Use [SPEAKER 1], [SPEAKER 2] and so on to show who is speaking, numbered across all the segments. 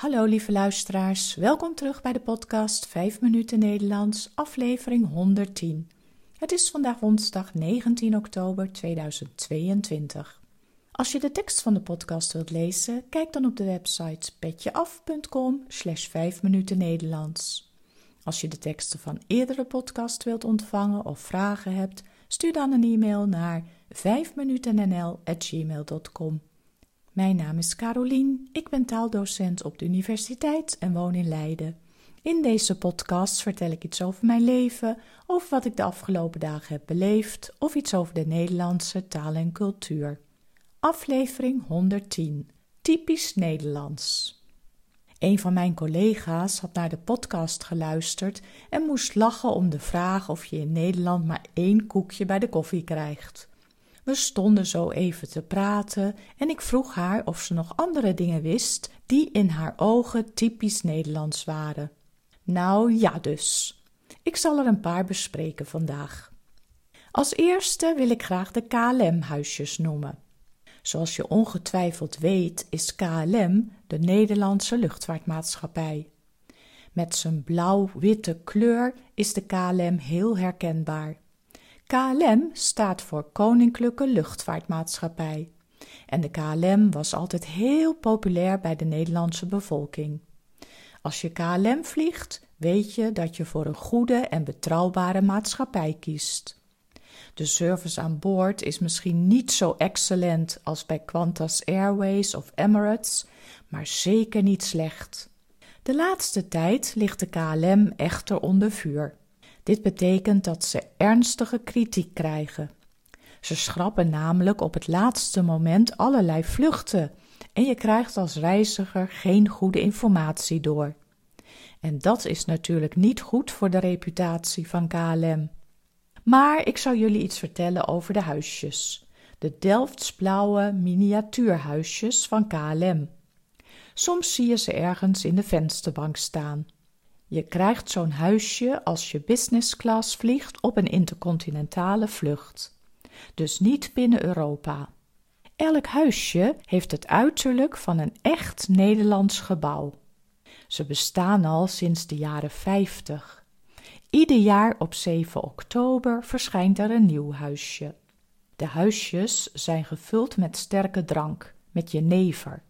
[SPEAKER 1] Hallo lieve luisteraars, welkom terug bij de podcast 5 minuten Nederlands, aflevering 110. Het is vandaag woensdag 19 oktober 2022. Als je de tekst van de podcast wilt lezen, kijk dan op de website petjeaf.com slash 5 minuten Nederlands. Als je de teksten van eerdere podcasts wilt ontvangen of vragen hebt, stuur dan een e-mail naar 5minutennl.gmail.com. Mijn naam is Carolien, ik ben taaldocent op de universiteit en woon in Leiden. In deze podcast vertel ik iets over mijn leven, over wat ik de afgelopen dagen heb beleefd of iets over de Nederlandse taal en cultuur. Aflevering 110 Typisch Nederlands. Een van mijn collega's had naar de podcast geluisterd en moest lachen om de vraag of je in Nederland maar één koekje bij de koffie krijgt. We stonden zo even te praten en ik vroeg haar of ze nog andere dingen wist die in haar ogen typisch Nederlands waren. Nou ja, dus. Ik zal er een paar bespreken vandaag. Als eerste wil ik graag de KLM-huisjes noemen. Zoals je ongetwijfeld weet, is KLM de Nederlandse luchtvaartmaatschappij. Met zijn blauw-witte kleur is de KLM heel herkenbaar. KLM staat voor Koninklijke Luchtvaartmaatschappij. En de KLM was altijd heel populair bij de Nederlandse bevolking. Als je KLM vliegt, weet je dat je voor een goede en betrouwbare maatschappij kiest. De service aan boord is misschien niet zo excellent als bij Qantas Airways of Emirates, maar zeker niet slecht. De laatste tijd ligt de KLM echter onder vuur. Dit betekent dat ze ernstige kritiek krijgen. Ze schrappen namelijk op het laatste moment allerlei vluchten en je krijgt als reiziger geen goede informatie door. En dat is natuurlijk niet goed voor de reputatie van KLM. Maar ik zou jullie iets vertellen over de huisjes. De Delftsblauwe miniatuurhuisjes van KLM. Soms zie je ze ergens in de vensterbank staan. Je krijgt zo'n huisje als je business class vliegt op een intercontinentale vlucht. Dus niet binnen Europa. Elk huisje heeft het uiterlijk van een echt Nederlands gebouw. Ze bestaan al sinds de jaren 50. Ieder jaar op 7 oktober verschijnt er een nieuw huisje. De huisjes zijn gevuld met sterke drank, met jenever.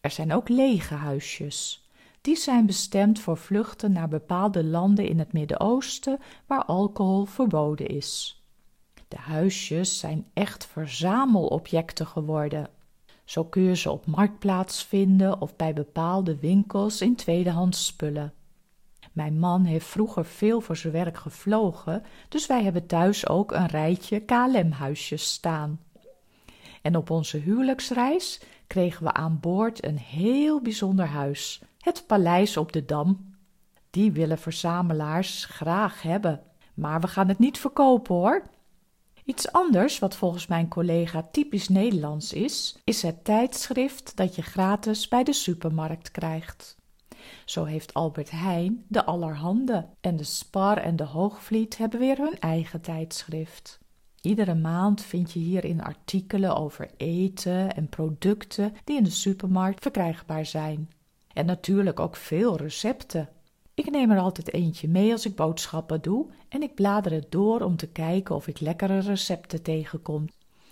[SPEAKER 1] Er zijn ook lege huisjes. Die zijn bestemd voor vluchten naar bepaalde landen in het Midden-Oosten waar alcohol verboden is. De huisjes zijn echt verzamelobjecten geworden. Zo kun je ze op marktplaats vinden of bij bepaalde winkels in tweedehands spullen. Mijn man heeft vroeger veel voor zijn werk gevlogen, dus wij hebben thuis ook een rijtje KLM-huisjes staan. En op onze huwelijksreis kregen we aan boord een heel bijzonder huis, het paleis op de Dam. Die willen verzamelaars graag hebben, maar we gaan het niet verkopen hoor. Iets anders, wat volgens mijn collega typisch Nederlands is, is het tijdschrift dat je gratis bij de supermarkt krijgt. Zo heeft Albert Heijn de Allerhande en de Spar en de Hoogvliet hebben weer hun eigen tijdschrift. Iedere maand vind je hierin artikelen over eten en producten die in de supermarkt verkrijgbaar zijn. En natuurlijk ook veel recepten. Ik neem er altijd eentje mee als ik boodschappen doe en ik blader het door om te kijken of ik lekkere recepten tegenkom.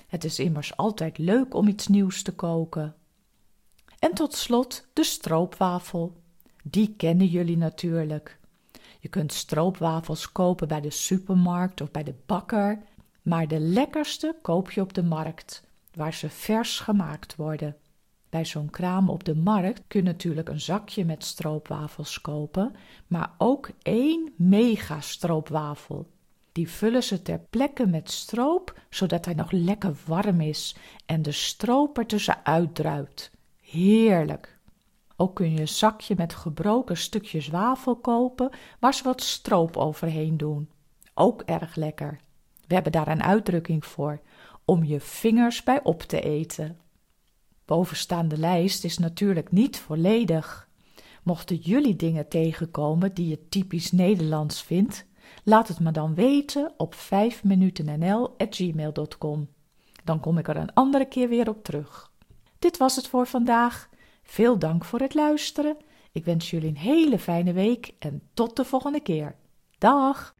[SPEAKER 1] Het is immers altijd leuk om iets nieuws te koken. En tot slot de stroopwafel. Die kennen jullie natuurlijk. Je kunt stroopwafels kopen bij de supermarkt of bij de bakker, maar de lekkerste koop je op de markt, waar ze vers gemaakt worden. Bij zo'n kraam op de markt kun je natuurlijk een zakje met stroopwafels kopen, maar ook één mega stroopwafel. Die vullen ze ter plekke met stroop, zodat hij nog lekker warm is en de stroop er tussenuit druipt. Heerlijk! Ook kun je een zakje met gebroken stukjes wafel kopen, waar ze wat stroop overheen doen. Ook erg lekker. We hebben daar een uitdrukking voor, om je vingers bij op te eten bovenstaande lijst is natuurlijk niet volledig. Mochten jullie dingen tegenkomen die je typisch Nederlands vindt, laat het me dan weten op 5minutennl.gmail.com. Dan kom ik er een andere keer weer op terug. Dit was het voor vandaag. Veel dank voor het luisteren. Ik wens jullie een hele fijne week en tot de volgende keer. Dag!